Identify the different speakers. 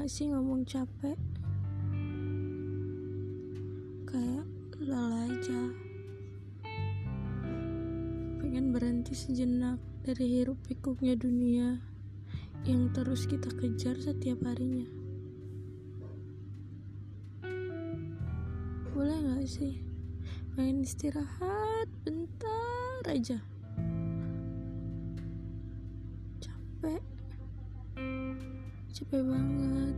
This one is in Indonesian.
Speaker 1: gak sih ngomong capek? Kayak lelah aja. Pengen berhenti sejenak dari hiruk pikuknya dunia yang terus kita kejar setiap harinya. Boleh gak sih? Pengen istirahat bentar aja. Capek. Capek banget.